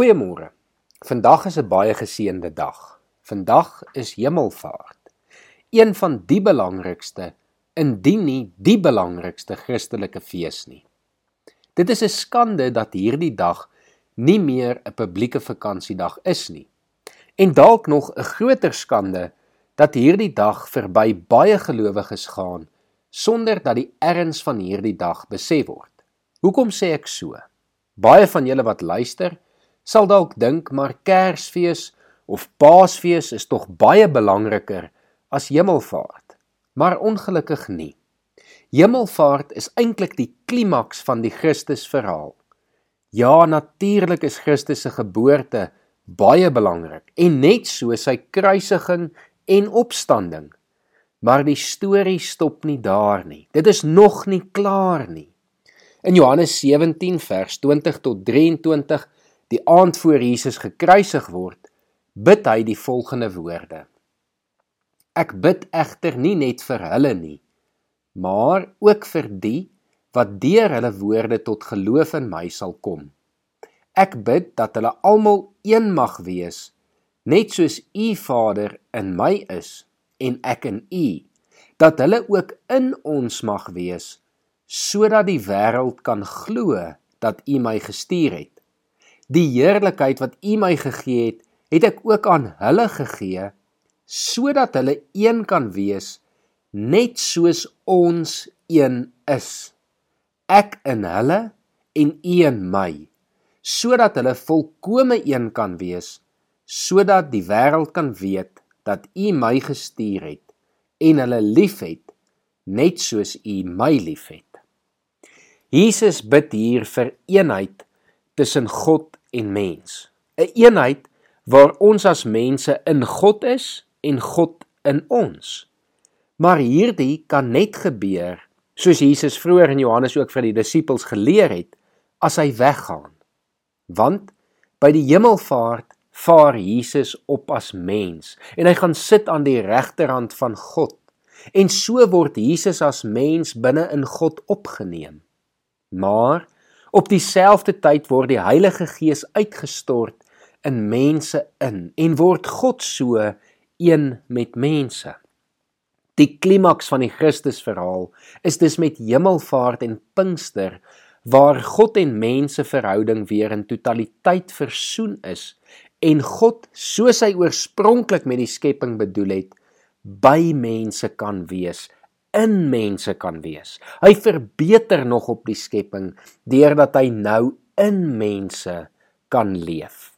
Goeiemôre. Vandag is 'n baie geseënde dag. Vandag is Hemelvaart. Een van die belangrikste, indien nie die belangrikste Christelike fees nie. Dit is 'n skande dat hierdie dag nie meer 'n publieke vakansiedag is nie. En dalk nog 'n groter skande dat hierdie dag verby baie gelowiges gaan sonder dat die erns van hierdie dag besef word. Hoekom sê ek so? Baie van julle wat luister, sal dalk dink maar Kersfees of Paasfees is tog baie belangriker as Hemelvaart. Maar ongelukkig nie. Hemelvaart is eintlik die klimaks van die Christusverhaal. Ja, natuurlik is Christus se geboorte baie belangrik en net so sy kruisiging en opstanding. Maar die storie stop nie daar nie. Dit is nog nie klaar nie. In Johannes 17 vers 20 tot 23, die aand voor Jesus gekruisig word, bid hy die volgende woorde: Ek bid egter nie net vir hulle nie, maar ook vir die wat deur hulle woorde tot geloof in my sal kom. Ek bid dat hulle almal een mag wees, net soos U Vader in my is en ek in U, dat hulle ook in ons mag wees sodat die wêreld kan glo dat U my gestuur het. Die heerlikheid wat U my gegee het, het ek ook aan hulle gegee sodat hulle een kan wees net soos ons een is. Ek in hulle en U in my, sodat hulle volkome een kan wees, sodat die wêreld kan weet dat U my gestuur het en hulle liefhet net soos U my liefhet. Jesus bid hier vir eenheid tussen God en mens. 'n Eenheid waar ons as mense in God is en God in ons. Maar hierdie kan net gebeur soos Jesus vroeër in Johannes ook vir die disippels geleer het as hy weggaan. Want by die hemelvaart vaar Jesus op as mens en hy gaan sit aan die regterhand van God. En so word Jesus as mens binne in God opgeneem. Maar op dieselfde tyd word die Heilige Gees uitgestort in mense in en word God so een met mense. Die klimaks van die Christusverhaal is dus met hemelvaart en Pinkster waar God en mense verhouding weer in totaliteit versoen is en God soos hy oorspronklik met die skepping bedoel het by mense kan wees in mense kan wees. Hy verbeter nog op die skepping deurdat hy nou in mense kan leef.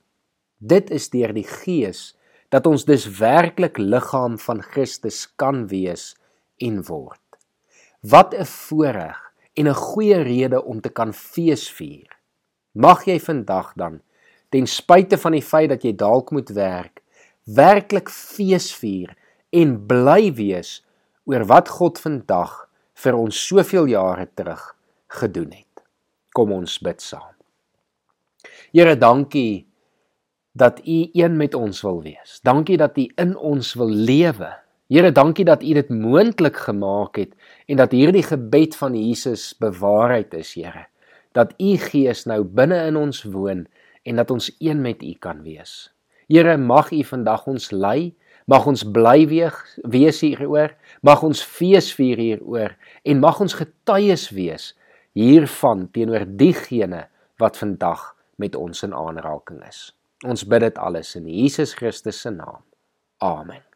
Dit is deur die Gees dat ons dus werklik liggaam van Christus kan wees en word. Wat 'n voorreg en 'n goeie rede om te kan feesvier. Mag jy vandag dan ten spyte van die feit dat jy dalk moet werk, werklik feesvier en bly wees oor wat God vandag vir ons soveel jare terug gedoen het. Kom ons bid saam. Here, dankie dat U een met ons wil wees. Dankie dat U in ons wil lewe. Here, dankie dat U dit moontlik gemaak het en dat hierdie gebed van Jesus bewaarheid is, Here. Dat U Gees nou binne in ons woon en dat ons een met U kan wees. Here, mag U vandag ons lei Mag ons bly weeg, wees hieroor, mag ons fees vier hieroor en mag ons getuies wees hiervan teenoor diegene wat vandag met ons in aanraking is. Ons bid dit alles in Jesus Christus se naam. Amen.